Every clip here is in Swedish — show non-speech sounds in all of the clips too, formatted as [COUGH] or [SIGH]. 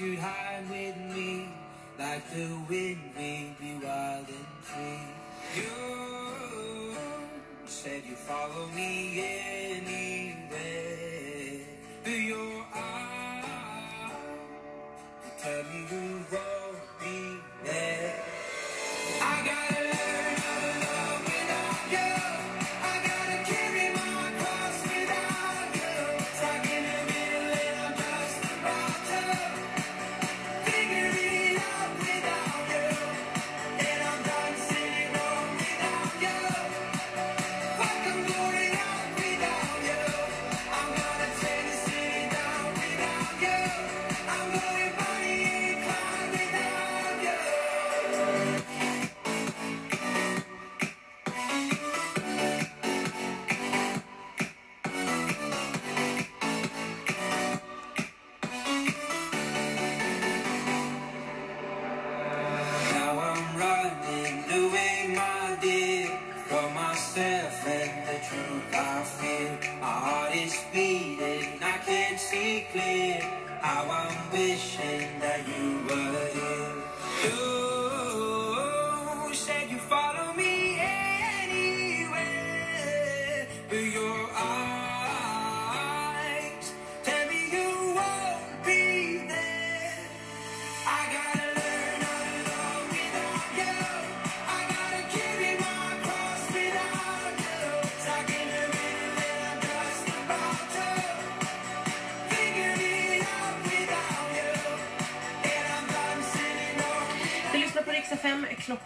you hide with me like the wind.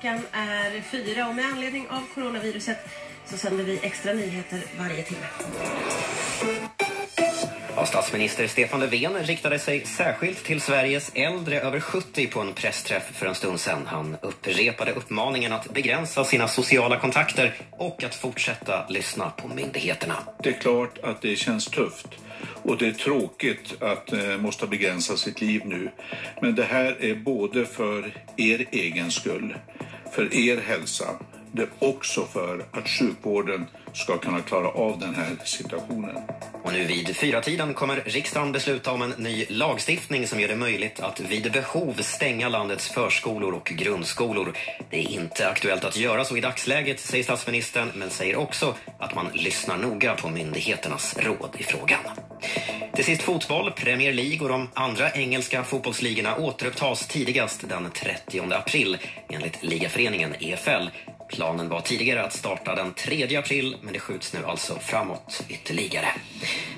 Klockan är fyra och med anledning av coronaviruset så sänder vi extra nyheter varje timme. Ja, statsminister Stefan Löfven riktade sig särskilt till Sveriges äldre över 70 på en pressträff för en stund sedan. Han upprepade uppmaningen att begränsa sina sociala kontakter och att fortsätta lyssna på myndigheterna. Det är klart att det känns tufft och det är tråkigt att eh, måste begränsa sitt liv nu. Men det här är både för er egen skull för er hälsa. Det är också för att sjukvården ska kunna klara av den här situationen. Och nu vid fyra tiden kommer riksdagen besluta om en ny lagstiftning som gör det möjligt att vid behov stänga landets förskolor och grundskolor. Det är inte aktuellt att göra så i dagsläget, säger statsministern, men säger också att man lyssnar noga på myndigheternas råd i frågan. Till sist fotboll, Premier League och de andra engelska fotbollsligorna återupptas tidigast den 30 april enligt ligaföreningen EFL. Planen var tidigare att starta den 3 april men det skjuts nu alltså framåt ytterligare.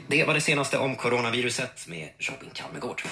Det var det senaste om coronaviruset med Robin Calmegård.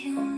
human.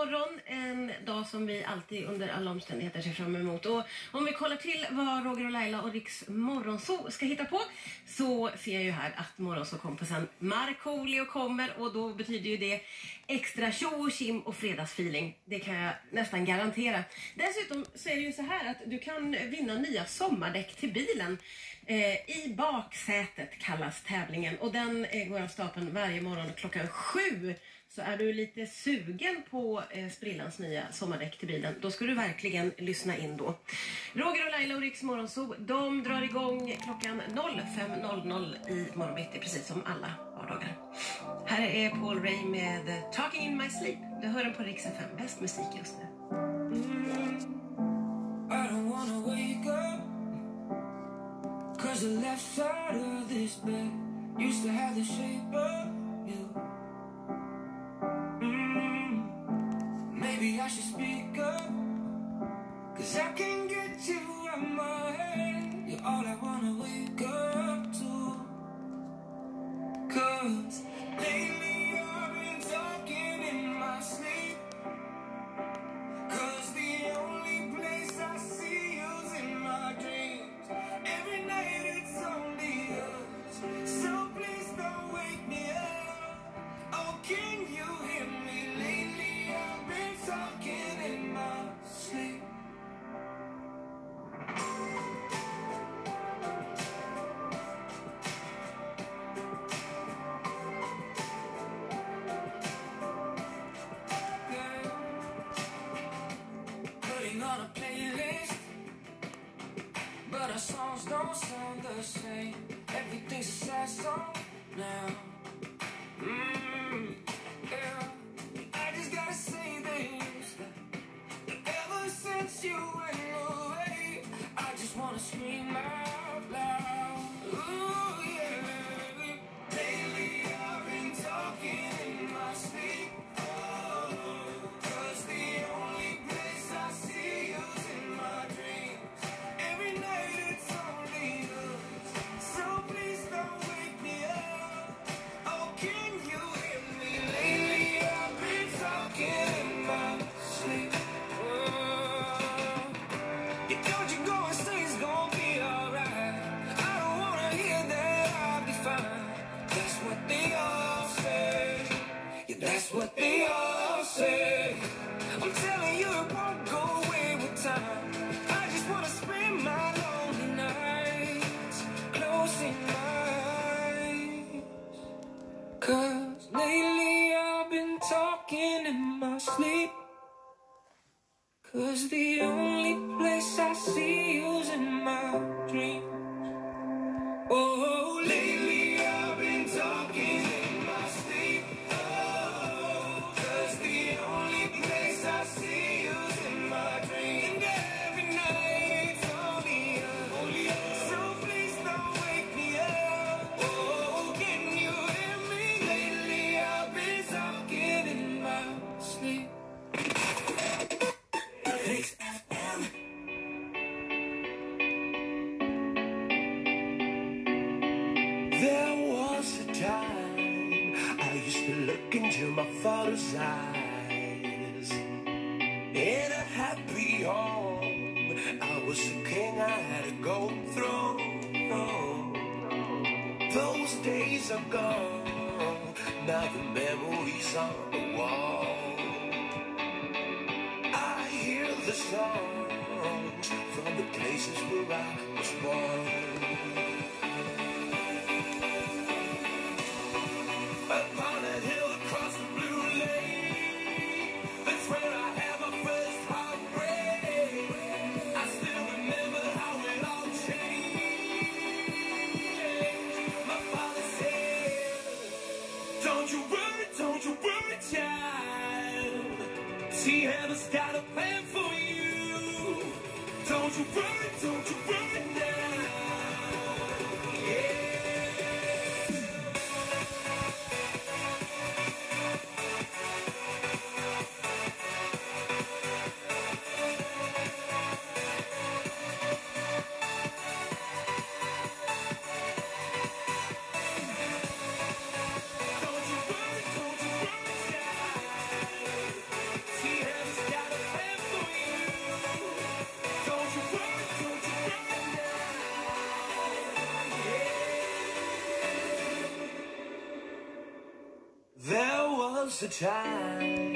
morgon, en dag som vi alltid under alla omständigheter ser fram emot. Och om vi kollar till vad Roger och Laila och Riks Morgonzoo ska hitta på så ser jag ju här att Morgonzoo-kompisen Markoolio kommer och då betyder ju det extra tjo och kim och fredagsfeeling. Det kan jag nästan garantera. Dessutom så är det ju så här att du kan vinna nya sommardäck till bilen. Eh, I baksätet kallas tävlingen och den eh, går av stapeln varje morgon klockan sju så är du lite sugen på eh, sprillans nya sommardäck till bilen, då ska du verkligen lyssna in då. Roger och Laila och Riks Morgonzoo, de drar igång klockan 05.00 i morgonbitti, precis som alla vardagar. Här är Paul Ray med Talking in my sleep. Du hör den på Rix FM, bäst musik just nu. Mm. I should speak up. Cause I can't get you out my head. You're all I wanna wake up. Was a time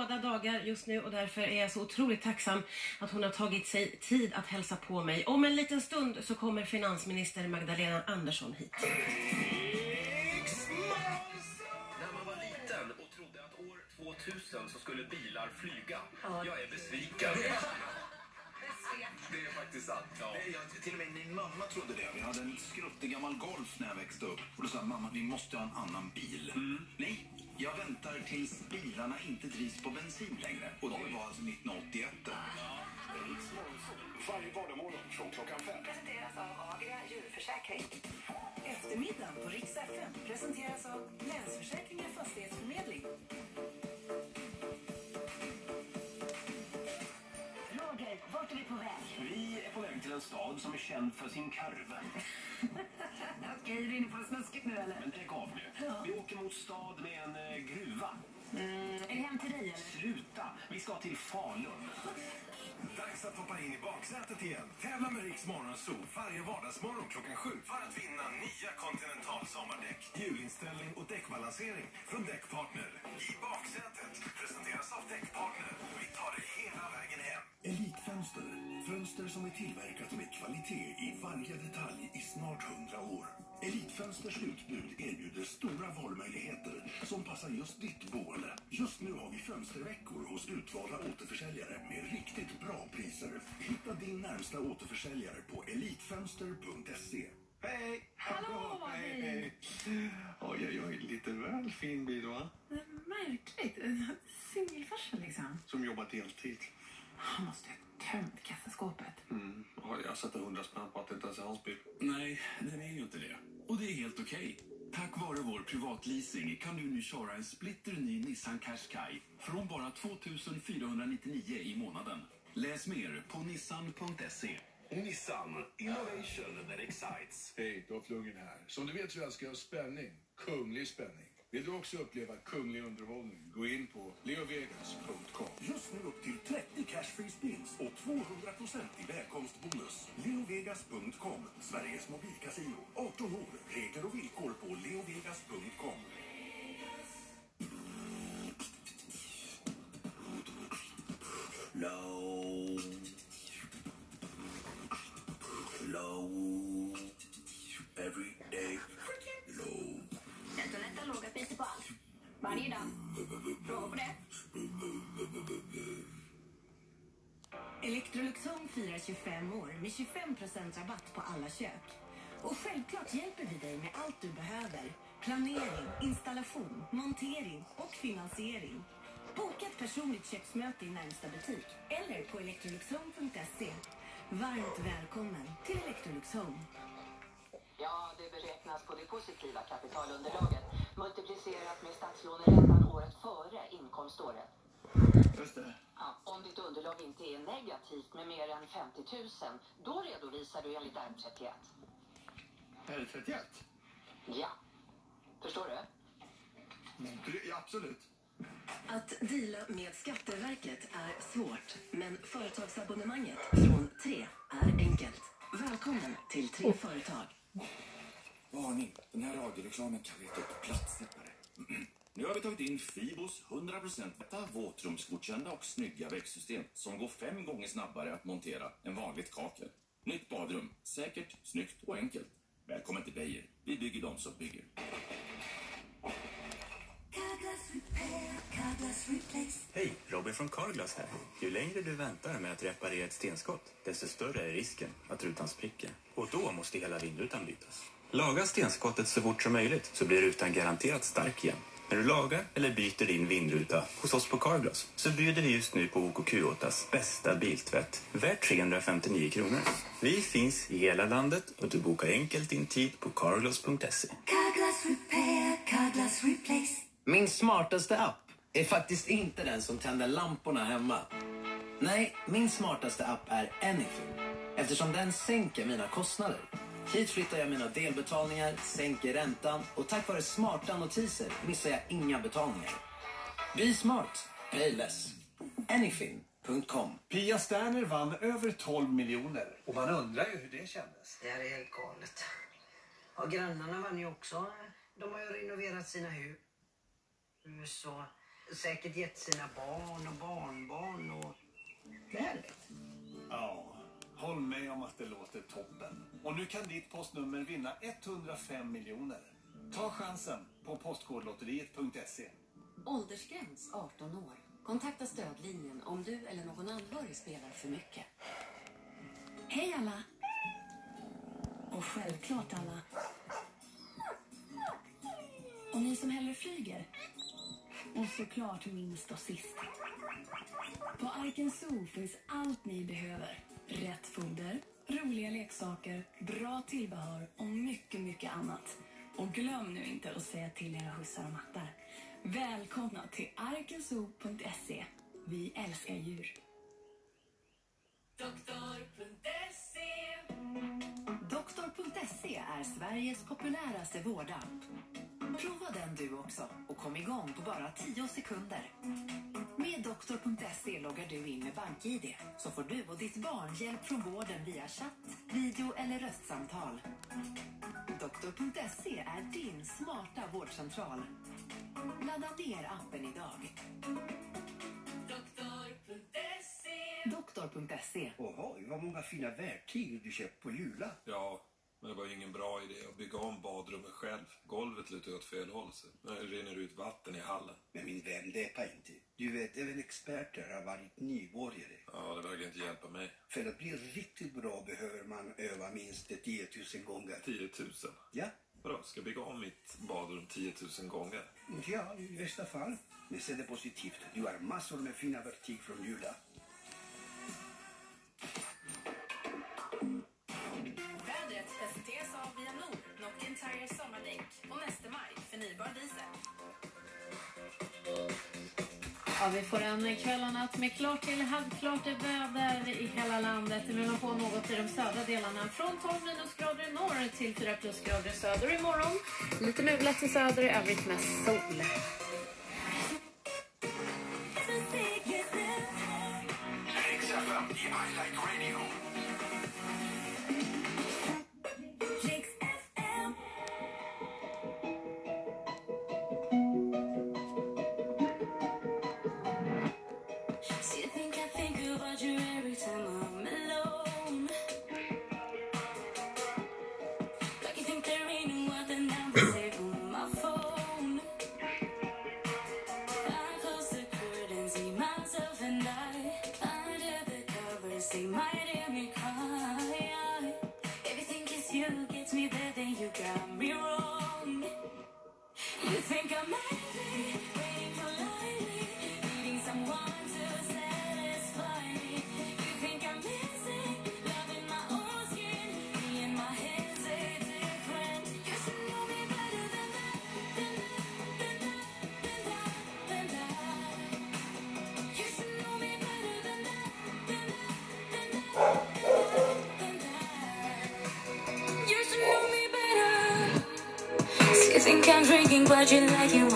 bråda dagar just nu och därför är jag så otroligt tacksam att hon har tagit sig tid att hälsa på mig. Om en liten stund så kommer finansminister Magdalena Andersson hit. När man var liten och trodde att år 2000 så skulle bilar flyga. Jag är besviken. [LAUGHS] Det är faktiskt sant. Ja. Nej, jag, till och med min mamma trodde det. Vi hade en skruttig gammal Golf när jag växte upp. Och då sa mamma, vi måste ha en annan bil. Nej, jag väntar tills bilarna inte drivs på bensin längre. Och det var alltså 1981. Varje vardagsmorgon från klockan fem. presenteras av Agria djurförsäkring. Eftermiddagen på Rix FM presenteras av Länsförsäkringar Fastighetsförmedling. Roger, vart är vi på väg? Vi är på väg till en stad som är känd för sin karve. [LAUGHS] Okej, är du inne på något snuskigt nu eller? Men lägg av nu. Vi åker mot stad med en eh, gruva. Är det hem till dig eller? Sluta! Vi ska till Falun. Dags att hoppa in i baksätet igen. Tävla med Riks Morgonzoo varje vardagsmorgon klockan sju för att vinna nya Continental sommardäck, hjulinställning och däckbalansering från Däckpartner. I baksätet presenteras av Däckpartner. Vi tar dig hela vägen hem. Elitfönster. Fönster som är tillverkat med kvalitet i varje detalj i snart 100 år. Elitfönsters utbud erbjuder stora valmöjligheter som passar just ditt boende. Just nu har vi fönsterveckor hos utvalda återförsäljare med riktigt bra priser. Hitta din närmsta återförsäljare på elitfönster.se. Hej! Hallå, hej, hej. hej. Oj, oj, oj. Lite väl fin bil, va? Märkligt. Singelfarsa liksom. Som jobbar deltid. Han måste ha tömt kassaskåpet. Mm. Ja, jag sätter hundra spänn på att det inte ens är hans bil. Nej, den är ju inte det. Och det är helt okej. Tack vare vår privatleasing kan du nu köra en splitter ny Nissan Qashqai från bara 2499 i månaden. Läs mer på nissan.se. Nissan Innovation that excites. Hej, Dolph Lundgren här. Som du vet så älskar jag spänning. Kunglig spänning. Vill du också uppleva kunglig underhållning? Gå in på leovegas.com. Just nu upp till 30 cashfree spins och 200% i välkomstbonus. Leovegas.com, Sveriges mobilkasino. 18 år, regler och villkor på leovegas.com. med 25% rabatt på alla kök. Och självklart hjälper vi dig med allt du behöver. Planering, installation, montering och finansiering. Boka ett personligt köksmöte i närmsta butik eller på electroluxhome.se. Varmt välkommen till Electrolux Home. Ja, det beräknas på det positiva kapitalunderlaget multiplicerat med statslåneräntan året före inkomståret. Just det. Ja, om ditt underlag inte är negativt med mer än 50 000, då redovisar du enligt R31. Är det 31? Ja. Förstår du? Ja, absolut. Att deala med Skatteverket är svårt, men företagsabonnemanget från 3 är enkelt. Välkommen till 3 Företag. Varning! Den här radioreklamen kan leta upp platssnippare. [CLEARS THROAT] Nu har vi tagit in Fibos 100% vita, våtrumsgodkända och snygga växtsystem som går fem gånger snabbare att montera än vanligt kakel. Nytt badrum. Säkert, snyggt och enkelt. Välkommen till Beijer. Vi bygger de som bygger. Hej, Robin från Carglass här. Ju längre du väntar med att reparera ett stenskott, desto större är risken att rutan spricker. Och då måste hela vindrutan bytas. Laga stenskottet så fort som möjligt så blir rutan garanterat stark igen. När du lagar eller byter din vindruta hos oss på Carglass så bjuder vi just nu på OKQ8s bästa biltvätt värt 359 kronor. Vi finns i hela landet och du bokar enkelt din tid på carglass.se. Carglass repair, Carglass replace. Min smartaste app är faktiskt inte den som tänder lamporna hemma. Nej, min smartaste app är Anything. Eftersom den sänker mina kostnader. Hit flyttar jag mina delbetalningar, sänker räntan och tack vare smarta notiser missar jag inga betalningar. Be smart, pay less. Anything.com Pia Sterner vann över 12 miljoner och man undrar ju hur det kändes. Det här är helt galet. Ja, grannarna vann ju också. De har ju renoverat sina hus och säkert gett sina barn och barnbarn och... Det är härligt. Ja, håll med om att det låter toppen. Och nu kan ditt postnummer vinna 105 miljoner. Ta chansen på postkodlotteriet.se. Åldersgräns 18 år. Kontakta stödlinjen om du eller någon anhörig spelar för mycket. Hej alla! Och självklart alla. Och ni som hellre flyger. Och såklart minst och sist. På Arken Zoo finns allt ni behöver. Rätt foder, roliga leksaker, bra tillbehör och mycket, mycket annat. Och glöm nu inte att säga till era hussar och mattar. Välkomna till arkenzoo.se. Vi älskar djur. Doktor.se Doktor.se är Sveriges populäraste vårdapp. Prova den du också och kom igång på bara 10 sekunder. Med Doktor.se loggar du in med BankID så får du och ditt barn hjälp från vården via chatt, video eller röstsamtal. Doktor.se är din smarta vårdcentral. Ladda ner appen idag. Doktor.se Doktor.se Oj, vad många fina verktyg du köpt på Jula. Ja, men det var ju ingen bra idé att bygga om badrummet själv. Golvet lutar åt fel håll så nu rinner det ut vatten i hallen. Men min vän, depa inte. Du vet, även experter har varit nybörjare. Ja, det verkar inte hjälpa mig. För att bli riktigt bra behöver man öva minst 10 000 gånger. 10 000? Ja. Vadå, ska jag bygga om mitt badrum 10 000 gånger? Ja, i bästa fall. Men se det positivt. Du har massor med fina verktyg från Jula. Diesel. Ja, vi får en kväll och natt med klart till halvklart väder i hela landet. Det rullar på något i de södra delarna. Från 12 minusgrader i norr till 4 plusgrader i söder imorgon. Lite mulet i söder, i övrigt med sol. Like Radio. I'm drinking, but you like you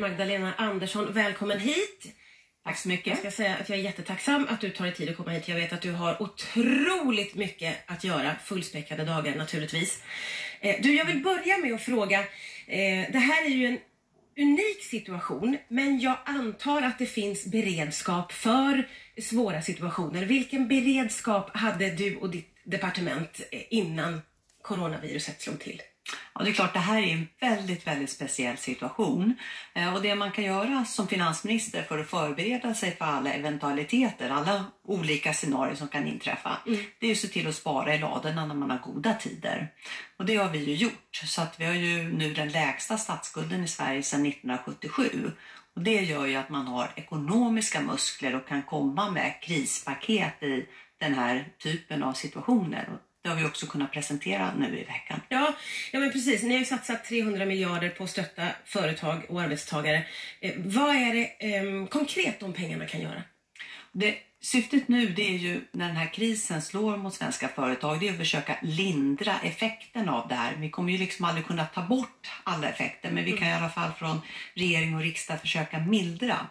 Magdalena Andersson. Välkommen hit. Tack så mycket. Jag ska säga att jag är jättetacksam att du tar dig tid att komma hit. Jag vet att du har otroligt mycket att göra. Fullspäckade dagar naturligtvis. Eh, Du, jag vill börja med att fråga. Eh, det här är ju en unik situation, men jag antar att det finns beredskap för svåra situationer. Vilken beredskap hade du och ditt departement eh, innan coronaviruset slog till? Ja, det är klart, det här är en väldigt, väldigt speciell situation. Eh, Och det man kan göra som finansminister för att förbereda sig för alla eventualiteter, alla olika scenarier som kan inträffa, det är att se till att spara i ladorna när man har goda tider. Och det har vi ju gjort. Så att vi har ju nu den lägsta statsskulden i Sverige sedan 1977. Och det gör ju att man har ekonomiska muskler och kan komma med krispaket i den här typen av situationer. Det har vi också kunnat presentera nu i veckan. Ja, ja men precis. Ni har ju satsat 300 miljarder på att stötta företag och arbetstagare. Eh, vad är det eh, konkret de pengarna kan göra? Det, syftet nu det är ju när den här krisen slår mot svenska företag, det är att försöka lindra effekten av det här. Vi kommer ju liksom aldrig kunna ta bort alla effekter, men vi kan i alla fall från regering och riksdag försöka mildra.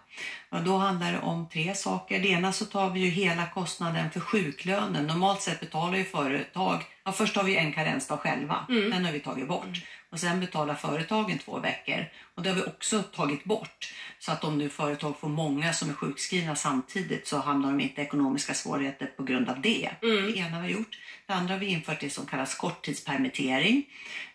Och då handlar det om tre saker. Det ena så tar vi ju hela kostnaden för sjuklönen. Normalt sett betalar ju företag, ja först har vi en karensdag själva, Mm. den har vi tagit bort. Och sen betalar företagen två veckor. Och det har vi också tagit bort. Så att om nu företag får många som är sjukskrivna samtidigt så hamnar de inte i ekonomiska svårigheter på grund av det. Det ena vi har gjort. Det andra har vi infört det som kallas korttidspermittering.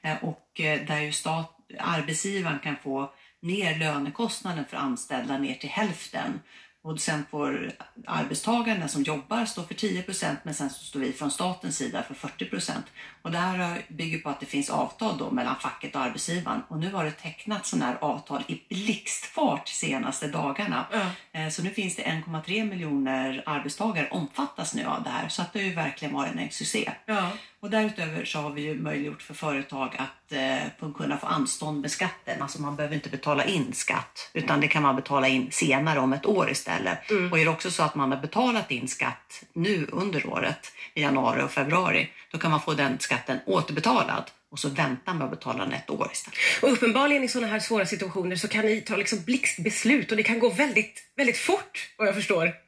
Eh, Och eh, där ju stat, arbetsgivaren kan få ner lönekostnaden för anställda ner till hälften. Och sen får arbetstagarna som jobbar stå för 10% men sen så står vi från statens sida för 40 Och det här bygger på att det finns avtal då mellan facket och arbetsgivaren. Och nu har det tecknats sådana här avtal i blixtfart senaste dagarna. Eh, Så nu finns det 1,3 miljoner arbetstagare omfattas nu av det här. Så att det har ju verkligen varit en succé. Ja. Och därutöver så har vi ju möjliggjort för företag att eh, kunna få anstånd med skatten. Alltså man behöver inte betala in skatt utan det kan man betala in senare om ett år istället. Och är det också så att man har betalat in skatt nu under året i januari och februari då kan man få den skatten återbetalad och så väntar man att betala den ett år istället. Och uppenbarligen i sådana här svåra situationer så kan ni ta liksom blixtbeslut och det kan gå väldigt, väldigt fort vad jag förstår.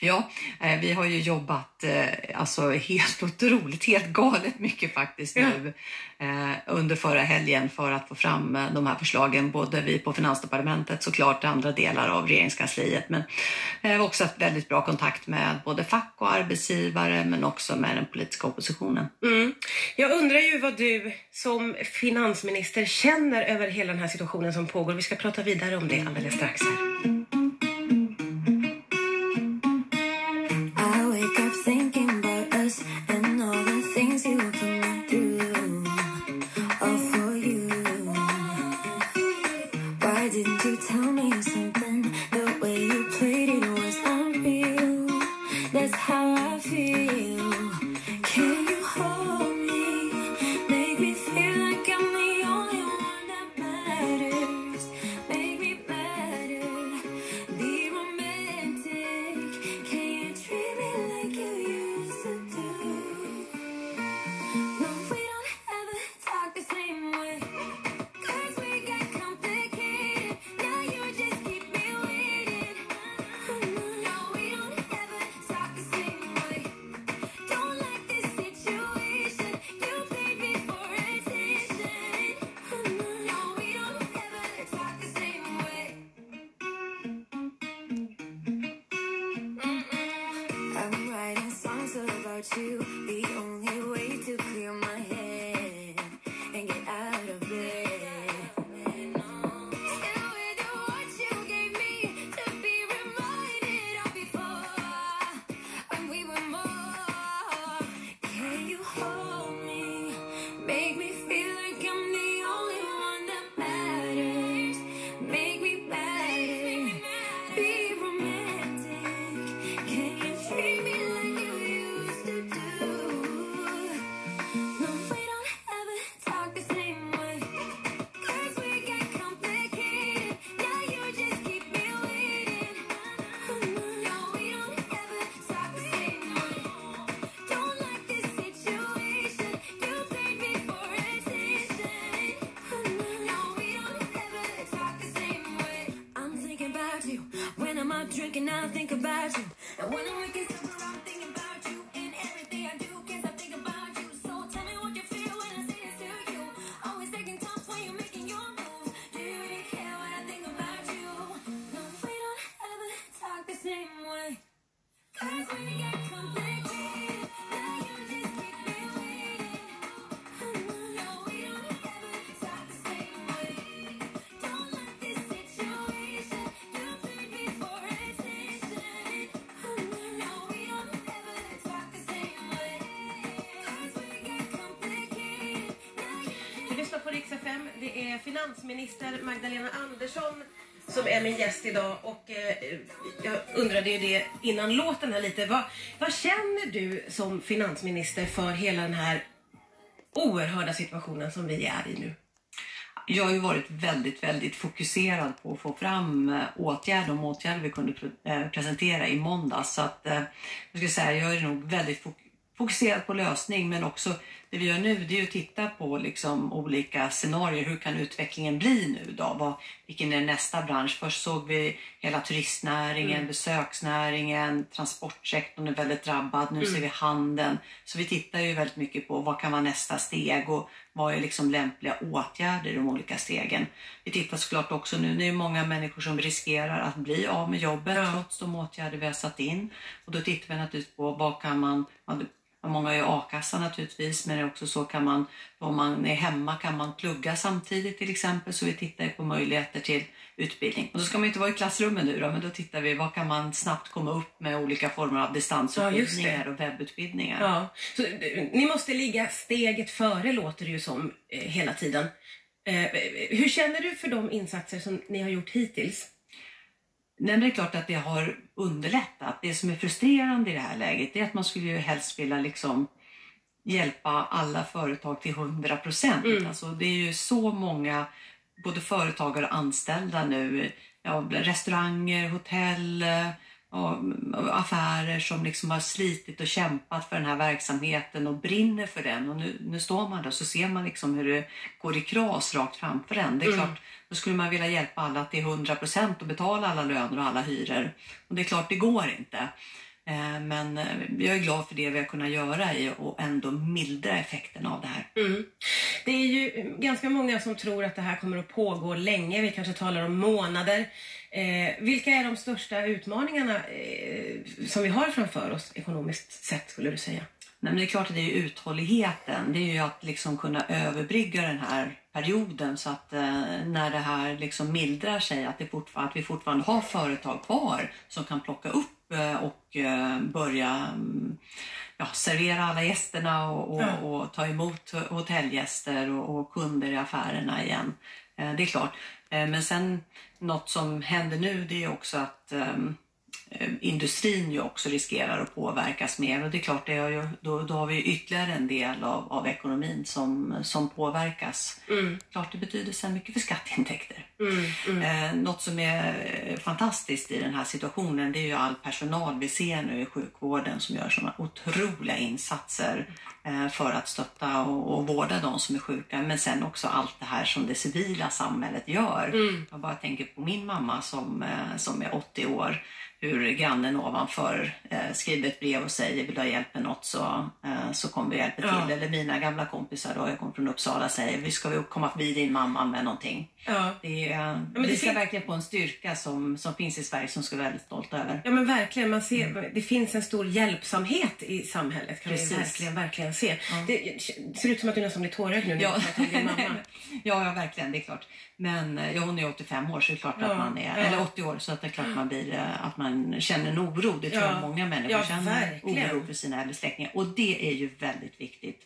Ja, eh, vi har ju jobbat eh, alltså helt [LAUGHS] otroligt, helt galet mycket faktiskt nu eh, under förra helgen för att få fram de här förslagen. Både vi på Finansdepartementet såklart andra delar av regeringskansliet. Men vi har också haft väldigt bra kontakt med både fack och arbetsgivare men också med den politiska oppositionen. Mm. Jag undrar ju vad du som finansminister känner över hela den här situationen som pågår. Vi ska prata vidare om det alldeles strax. Här. I think about finansminister Magdalena Andersson som är min gäst idag. Och eh, jag undrade ju det innan låten här lite. Vad, vad känner du som finansminister för hela den här oerhörda situationen som vi är i nu? Jag har ju varit väldigt, väldigt fokuserad på att få fram eh, åtgärder, de åtgärder vi kunde eh, presentera i måndags. Så att, eh, jag skulle säga, jag är nog väldigt fokuserad på lösning men också det vi gör nu det är att titta på liksom olika scenarier. Hur kan utvecklingen bli nu då? Vad, vilken är nästa bransch? Först såg vi hela turistnäringen, Mm. besöksnäringen, transportsektorn är väldigt drabbad. Nu Mm. ser vi handeln. Så vi tittar ju väldigt mycket på vad kan vara nästa steg och vad är liksom lämpliga åtgärder i de olika stegen. Vi tittar såklart också nu, det är många människor som riskerar att bli av med jobbet trots de åtgärder vi har satt in. Och då tittar vi naturligtvis på vad kan man, ja, många har ju a-kassa naturligtvis, men det är också så kan man, om man är hemma kan man plugga samtidigt till exempel. Så vi tittar på möjligheter till utbildning. Och då ska man inte vara i klassrummen nu då, men då tittar vi vad kan man snabbt komma upp med olika former av Ja, distansutbildningar det. och webbutbildningar. Ja, så eh, ni måste ligga steget före låter det ju som eh, hela tiden. Eh, hur känner du för de insatser som ni har gjort hittills? Nej, men det är klart att det har underlättat. Det som är frustrerande i det här läget är att man skulle ju helst vilja liksom hjälpa alla företag till 100 procent. Mm. Alltså, det är ju så många, både företagare och anställda nu, ja, restauranger, hotell, affärer som liksom har slitit och kämpat för den här verksamheten och brinner för den. Och nu, nu står man där så ser man liksom hur det går i kras rakt framför en. Det är Mm. klart, då skulle man vilja hjälpa alla till 100 procent och betala alla löner och alla hyror. Och det är klart, det går inte. Eh, Men eh, jag är glad för det vi har kunnat göra i och ändå mildra effekterna av det här. Mm. Det är ju ganska många som tror att det här kommer att pågå länge. Vi kanske talar om månader. Eh, vilka är de största utmaningarna eh, som vi har framför oss ekonomiskt sett skulle du säga? Nej, men det är klart att det är uthålligheten. Det är ju att liksom kunna överbrygga den här perioden så att eh, när det här liksom mildrar sig att, det att vi fortfarande har företag kvar som kan plocka upp eh, och eh, börja mm, ja, servera alla gästerna och, och, Ja. och ta emot hotellgäster och, och kunder i affärerna igen. Eh, det är klart. Eh, men sen något som händer nu det är också att ehm, industrin ju också riskerar att påverkas mer och det är klart, det har ju, då, då har vi ytterligare en del av, av ekonomin som, som påverkas. Mm. Klart det betyder sen mycket för skatteintäkter. Mm, mm. Eh, något som är eh, fantastiskt i den här situationen det är ju all personal vi ser nu i sjukvården som gör sådana otroliga insatser eh, för att stötta och, och vårda de som är sjuka. Men sen också allt det här som det civila samhället gör. Mm. Jag bara tänker på min mamma som, eh, som är 80 år. Hur grannen ovanför eh, skriver ett brev och säger vill du ha hjälp med något så, eh, så kommer vi hjälpa till. Ja. Eller mina gamla kompisar då, jag kommer från Uppsala, säger vi ska vi komma förbi din mamma med någonting. Ja. Det är, men vi det ska fin- verkligen få en styrka som, som finns i Sverige som ska vara väldigt stolta över. Ja men verkligen, man ser, det finns en stor hjälpsamhet i samhället kan Precis. vi verkligen, verkligen se. Det ser ut som att du nästan blir tårögd nu när Ja. du pratar om din mamma. [LAUGHS] ja, ja, verkligen, det är klart. Men eh, ja, hon är 85 år så det är klart Ja, att man är, ja. eller 80 år så att det är klart man blir, eh, att man känner en oro. Det tror Ja. jag många människor Ja, känner. verkligen. Oro för sina äldre släktingar. Och det är ju väldigt viktigt.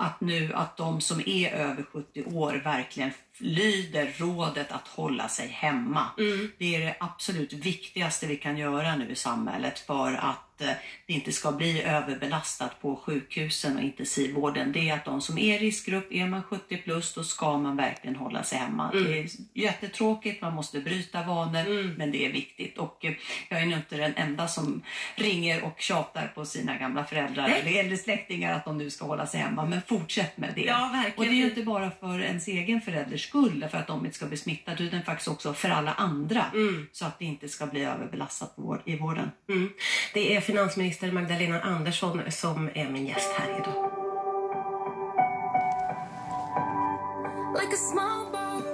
Att nu att de som är över 70 år verkligen lyder rådet att hålla sig hemma. Mm. Det är det absolut viktigaste vi kan göra nu i samhället för att eh, det inte ska bli överbelastat på sjukhusen och intensivvården. Det är att de som är riskgrupp, är man 70 plus, då ska man verkligen hålla sig hemma. Mm. Det är jättetråkigt, man måste bryta vanor, men det är viktigt. Och eh, jag är nog inte den enda som ringer och tjatar på sina gamla föräldrar Nej. eller släktingar att de nu ska hålla sig hemma. Men fortsätt med det. Ja. Och det är ju inte bara för ens egen förälders skull, för att de inte ska bli smittade, utan faktiskt också för alla andra. Så att det inte ska bli överbelastat vård, i vården. Mm. Det är finansminister Magdalena Andersson som är min gäst här idag. like a small boat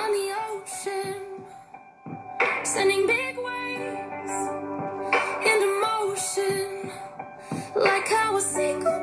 on the ocean, sending big waves into motion. Like how a single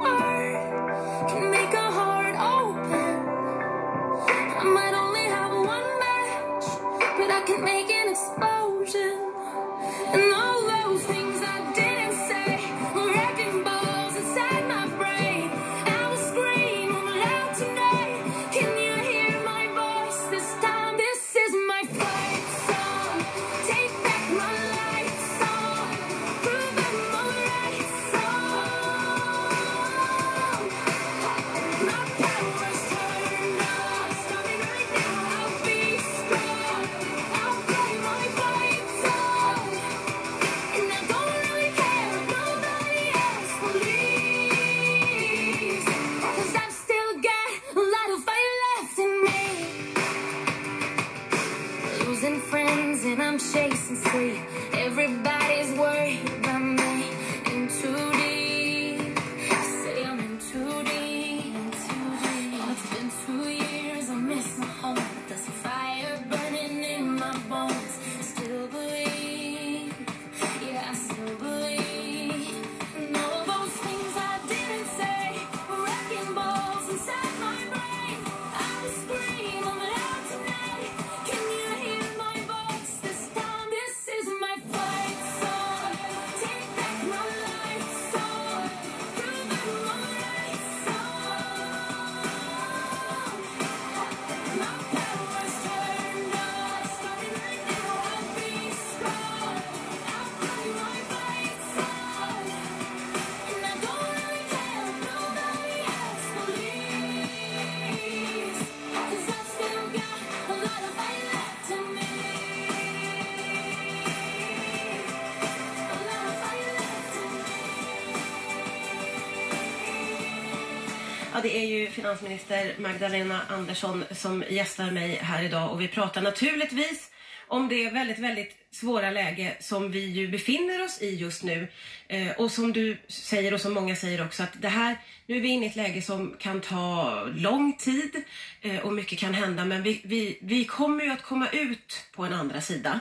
finansminister Magdalena Andersson som gästar mig här idag och vi pratar naturligtvis om det väldigt, väldigt svåra läge som vi ju befinner oss i just nu. Eh, och som du säger och som många säger också att det här, nu är vi inne i ett läge som kan ta lång tid eh, och mycket kan hända men vi, vi, vi kommer ju att komma ut på en andra sida.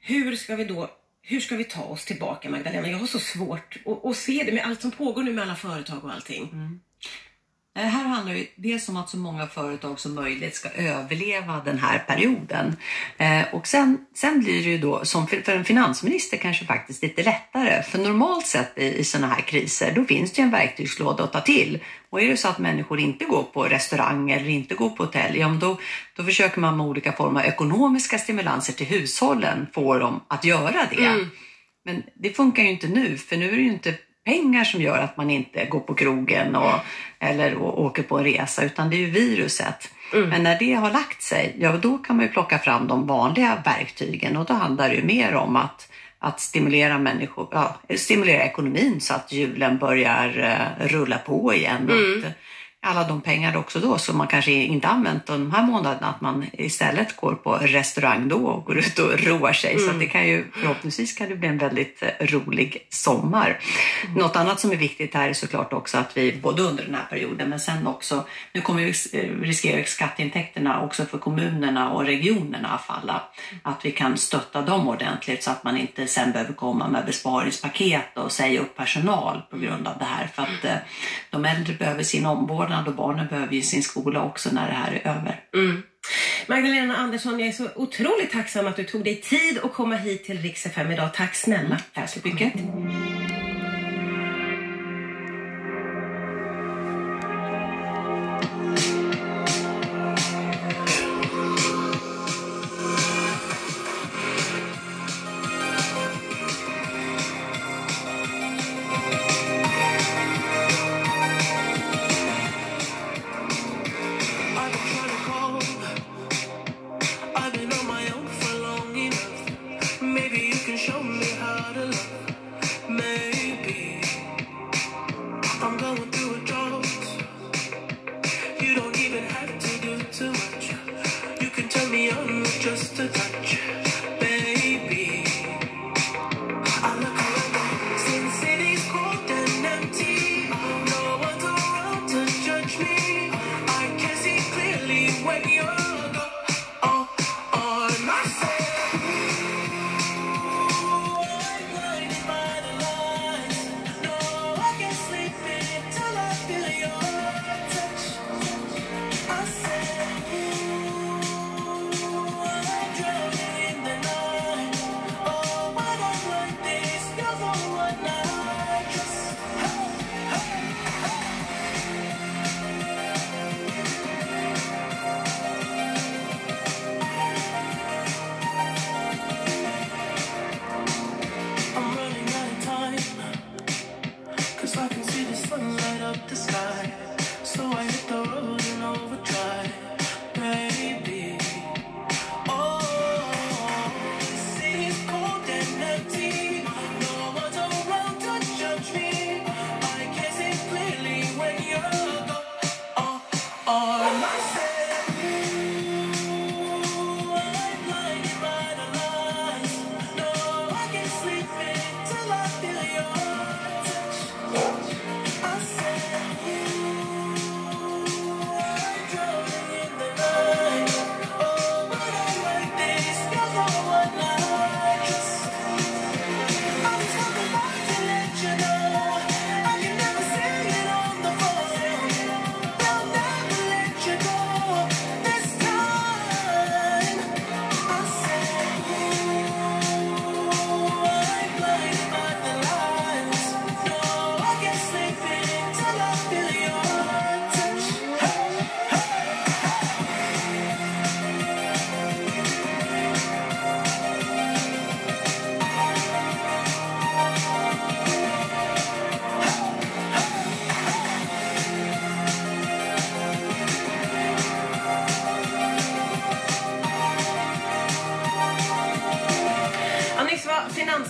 Hur ska vi då hur ska vi ta oss tillbaka Magdalena? Jag har så svårt att, att se det med allt som pågår nu med alla företag och allting. Mm. Det här handlar ju dels om att så många företag som möjligt ska överleva den här perioden. Eh, och sen, sen blir det ju då, som för, för en finansminister kanske faktiskt lite lättare. För normalt sett i, i sådana här kriser, då finns det ju en verktygslåda att ta till. Och är det så att människor inte går på restaurang eller inte går på hotell, ja, då, då försöker man med olika former av ekonomiska stimulanser till hushållen få dem att göra det. Mm. Men det funkar ju inte nu, för nu är det ju inte pengar som gör att man inte går på krogen och, eller åker på en resa, utan det är ju viruset. Men när det har lagt sig, ja då kan man ju plocka fram de vanliga verktygen och då handlar det ju mer om att, att stimulera människor, ja, stimulera ekonomin så att hjulen börjar eh, rulla på igen. Mm. Att, alla de pengar också då som man kanske inte använt de här månaderna, att man istället går på restaurang då och går ut och roar sig. Så Mm. att det kan ju förhoppningsvis kan det bli en väldigt eh, rolig sommar. Något annat som är viktigt här är såklart också att vi både under den här perioden men sen också, nu kommer vi eh, riskera skatteintäkterna också för kommunerna och regionerna att falla. Att vi kan stötta dem ordentligt så att man inte sen behöver komma med besparingspaket och säga upp personal på grund av det här. För att eh, de äldre behöver sin omvårdnad och barnen behöver ju sin skola också när det här är över. Mm. Magdalena Andersson, jag är så otroligt tacksam att du tog dig tid att komma hit till Rix FM idag. Tack snälla. Tack så mycket.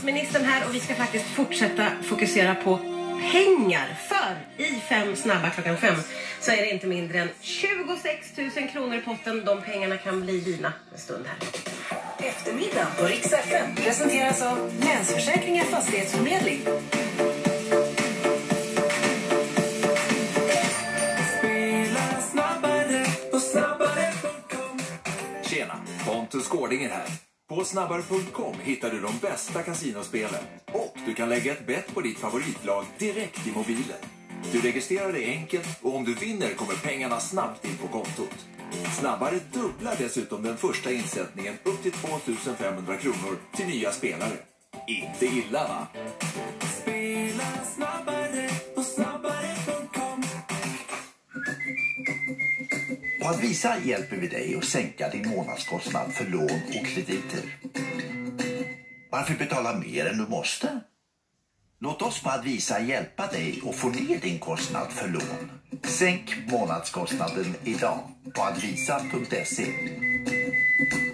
Finansministern här och vi ska faktiskt fortsätta fokusera på pengar. För i fem snabba klockan fem så är det inte mindre än 26 000 kronor i potten. De pengarna kan bli dina en stund här. Eftermiddag på Rix FM presenteras av Länsförsäkringar Fastighetsförmedling. Spela snabbare på snabbare.com Tjena! Pontus Gårdinger här. På snabbare.com hittar du de bästa kasinospelen och du kan lägga ett bett på ditt favoritlag direkt i mobilen. Du registrerar dig enkelt och om du vinner kommer pengarna snabbt in på kontot. Snabbare dubblar dessutom den första insättningen upp till 2500 kronor till nya spelare. Inte illa va? Spela snabbare På Advisa hjälper vi dig att sänka din månadskostnad för lån och krediter. Varför betala mer än du måste? Låt oss på Advisa hjälpa dig att få ner din kostnad för lån. Sänk månadskostnaden idag på advisa.se.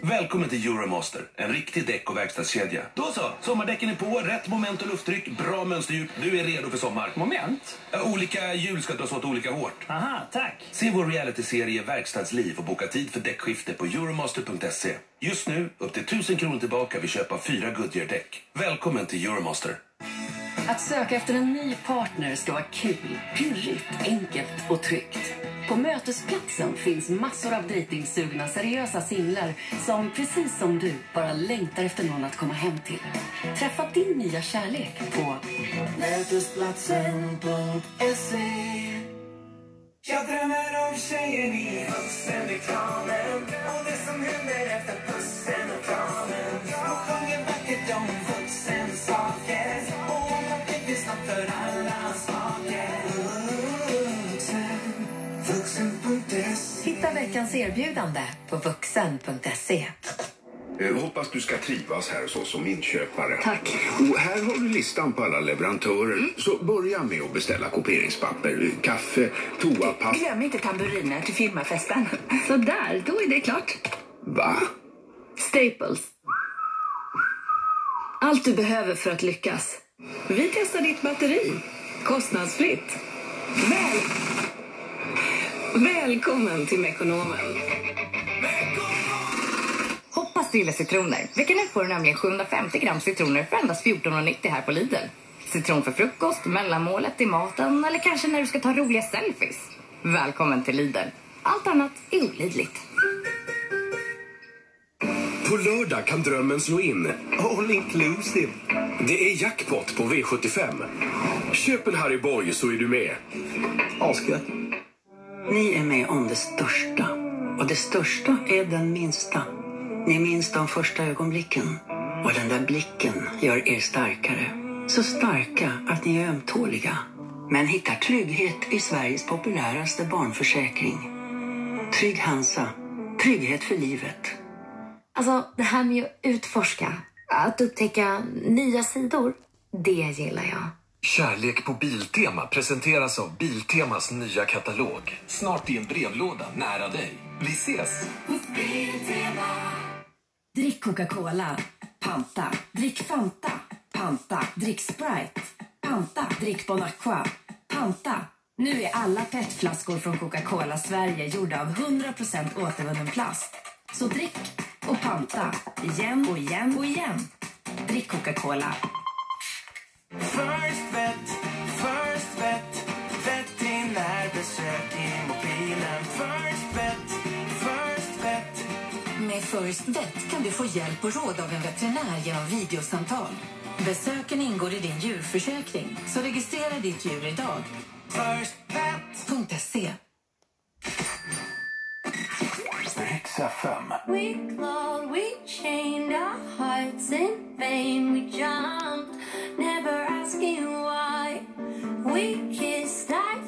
Välkommen till Euromaster, en riktig däck och verkstadskedja. Då så, sommardäcken är på, rätt moment och lufttryck, bra mönsterdjup. Du är redo för sommar. Moment? Olika hjul ska dras åt olika hårt. Aha, tack. Se vår realityserie Verkstadsliv och boka tid för däckskifte på euromaster.se. Just nu upp till 1000 kronor tillbaka vid köp av fyra Goodyear-däck. Välkommen till Euromaster. Att söka efter en ny partner ska vara kul, pirrigt, enkelt och tryggt. På Mötesplatsen finns massor av dejtingsugna seriösa singlar som precis som du bara längtar efter någon att komma hem till. Träffa din nya kärlek på Mötesplatsen.se Jag drömmer om tjejen i vuxenreklamen och det som händer efter pussen och kramen. Hon sjunger vackert om vuxen erbjudande på vuxen.se. Eh, hoppas du ska trivas här hos oss som inköpare. Tack. Och här har du listan på alla leverantörer. Så börja med att beställa kopieringspapper, kaffe, toapapper. Glöm inte tamburiner till firmafesten. Så där, då är det klart. Va? Staples. Allt du behöver för att lyckas. Vi testar ditt batteri. Kostnadsfritt. Väl... Välkommen till Mekonomen. Hoppas du gillar citroner. Veckan ut får du nämligen 750 gram citroner för endast 14,90 här på Lidl. Citron för frukost, mellanmålet i maten eller kanske när du ska ta roliga selfies. Välkommen till Lidl. Allt annat är olidligt. På lördag kan drömmen slå in. All inclusive. Det är jackpot på V75. Köp en Harry Boy så är du med. Asgött. Ni är med om det största. Och det största är den minsta. Ni minns de första ögonblicken. Och den där blicken gör er starkare. Så starka att ni är ömtåliga. Men hittar trygghet i Sveriges populäraste barnförsäkring. Trygg Hansa. Trygghet för livet. Alltså, det här med att utforska, att upptäcka nya sidor, det gillar jag. Kärlek på Biltema presenteras av Biltemas nya katalog. Snart i en brevlåda nära dig. Vi ses! Drick Coca-Cola. Panta. Drick Fanta. Panta. Drick Sprite. Panta. Drick Bon Aqua. Panta. Nu är alla petflaskor från Coca-Cola Sverige gjorda av 100% återvunnen plast. Så drick och panta. Igen och igen och igen. Drick Coca-Cola. First vet, first vet Vet din närbesök i mobilen First vet, first vet Med First Vet kan du få hjälp och råd av en veterinär genom videosamtal. Besöken ingår i din djurförsäkring, så registrera ditt djur idag. Firstvet.se We clawed, we chained our hearts in vain. We jumped, never asking why. We kissed, I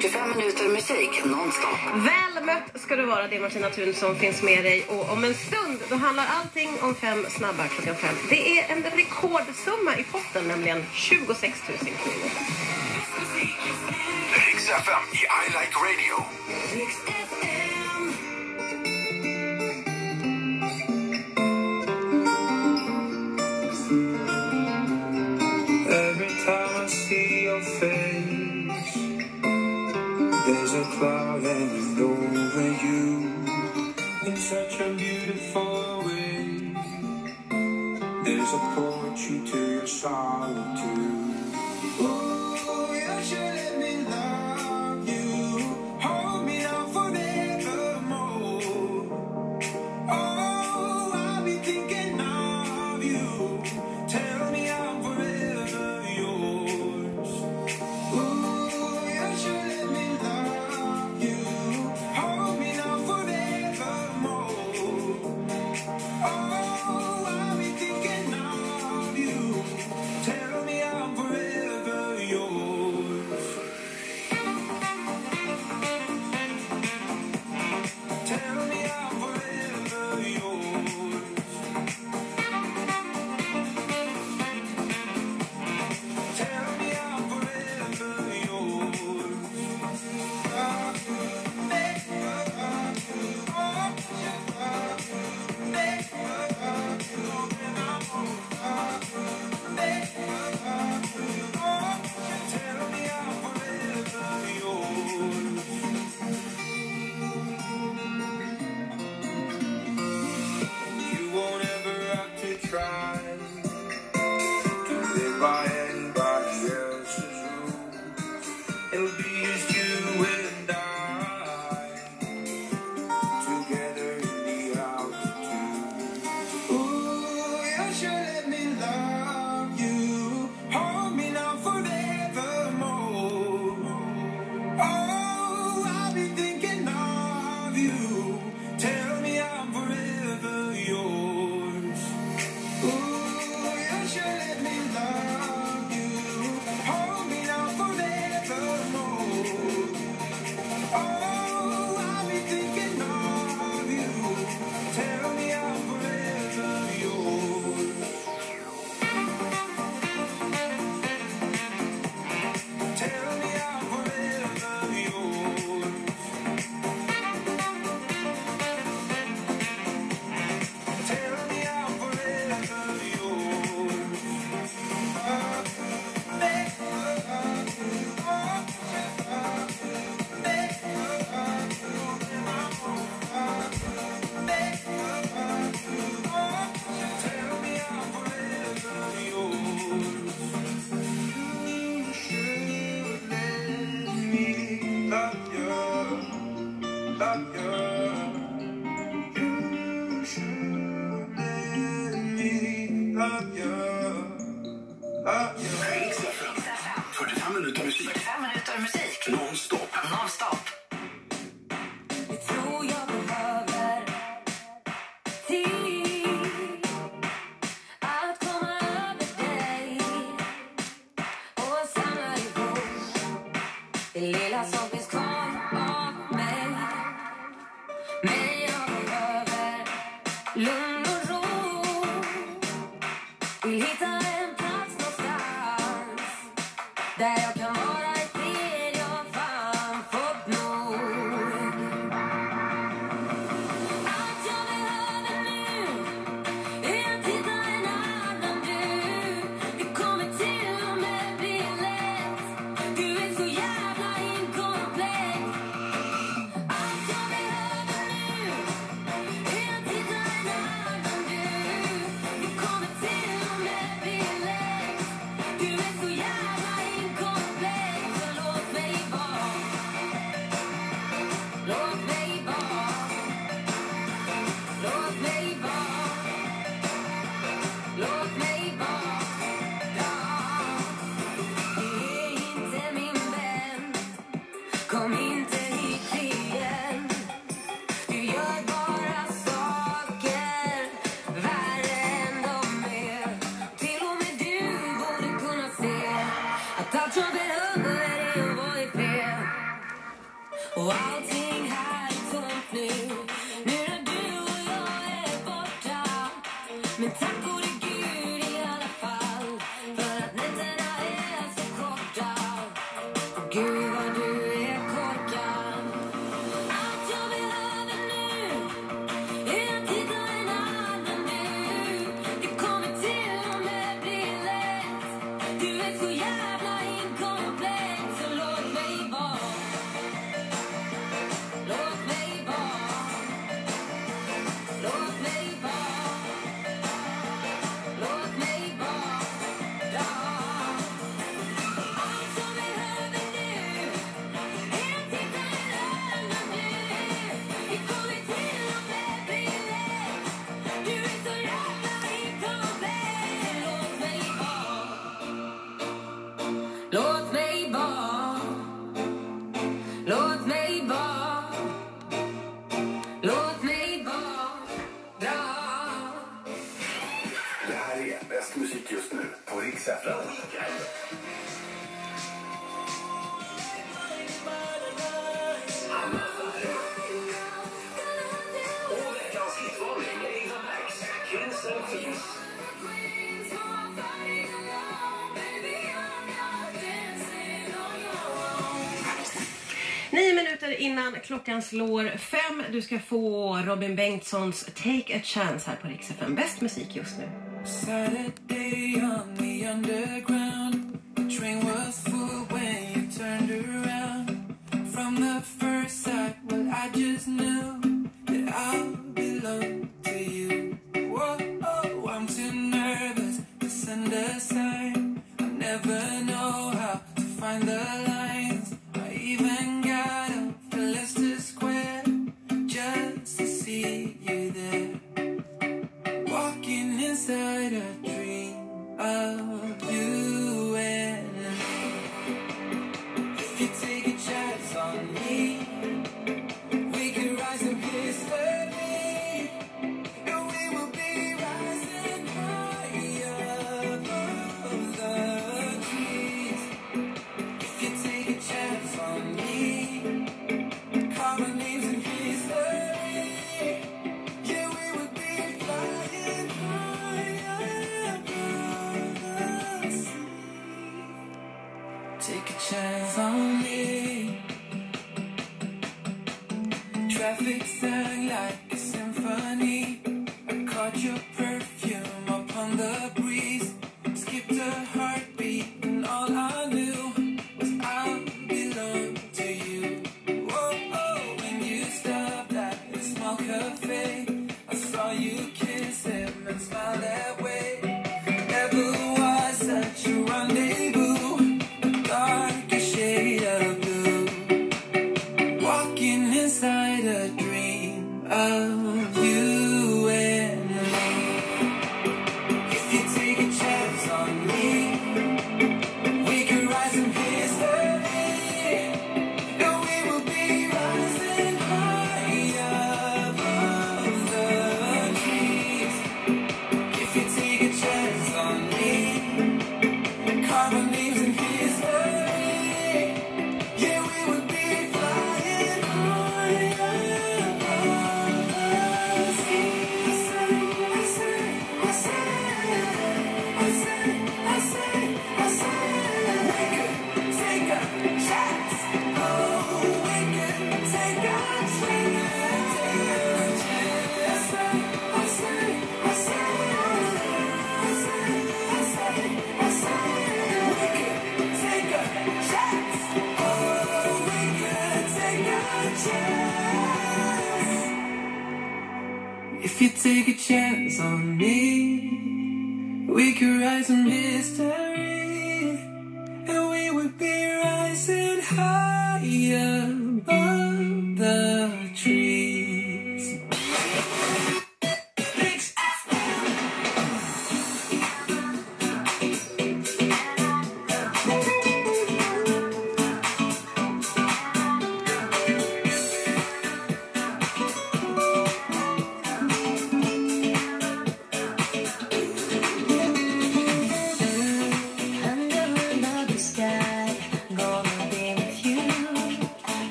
45 minuter musik nonstop. Väl mött ska du vara. Det är Martina Thun som finns med dig. Och om en stund då handlar allting om fem snabba klockan fem. Det är en rekordsumma i potten, nämligen 26 000 kronor. I'll choke it up, let it avoid fear. Klockan slår fem. Du ska få Robin Bengtssons Take a chance här på Rix FM. Bäst musik just nu. Saturday on the underground The train was full when you turned around From the first sight, well I just knew That I belonged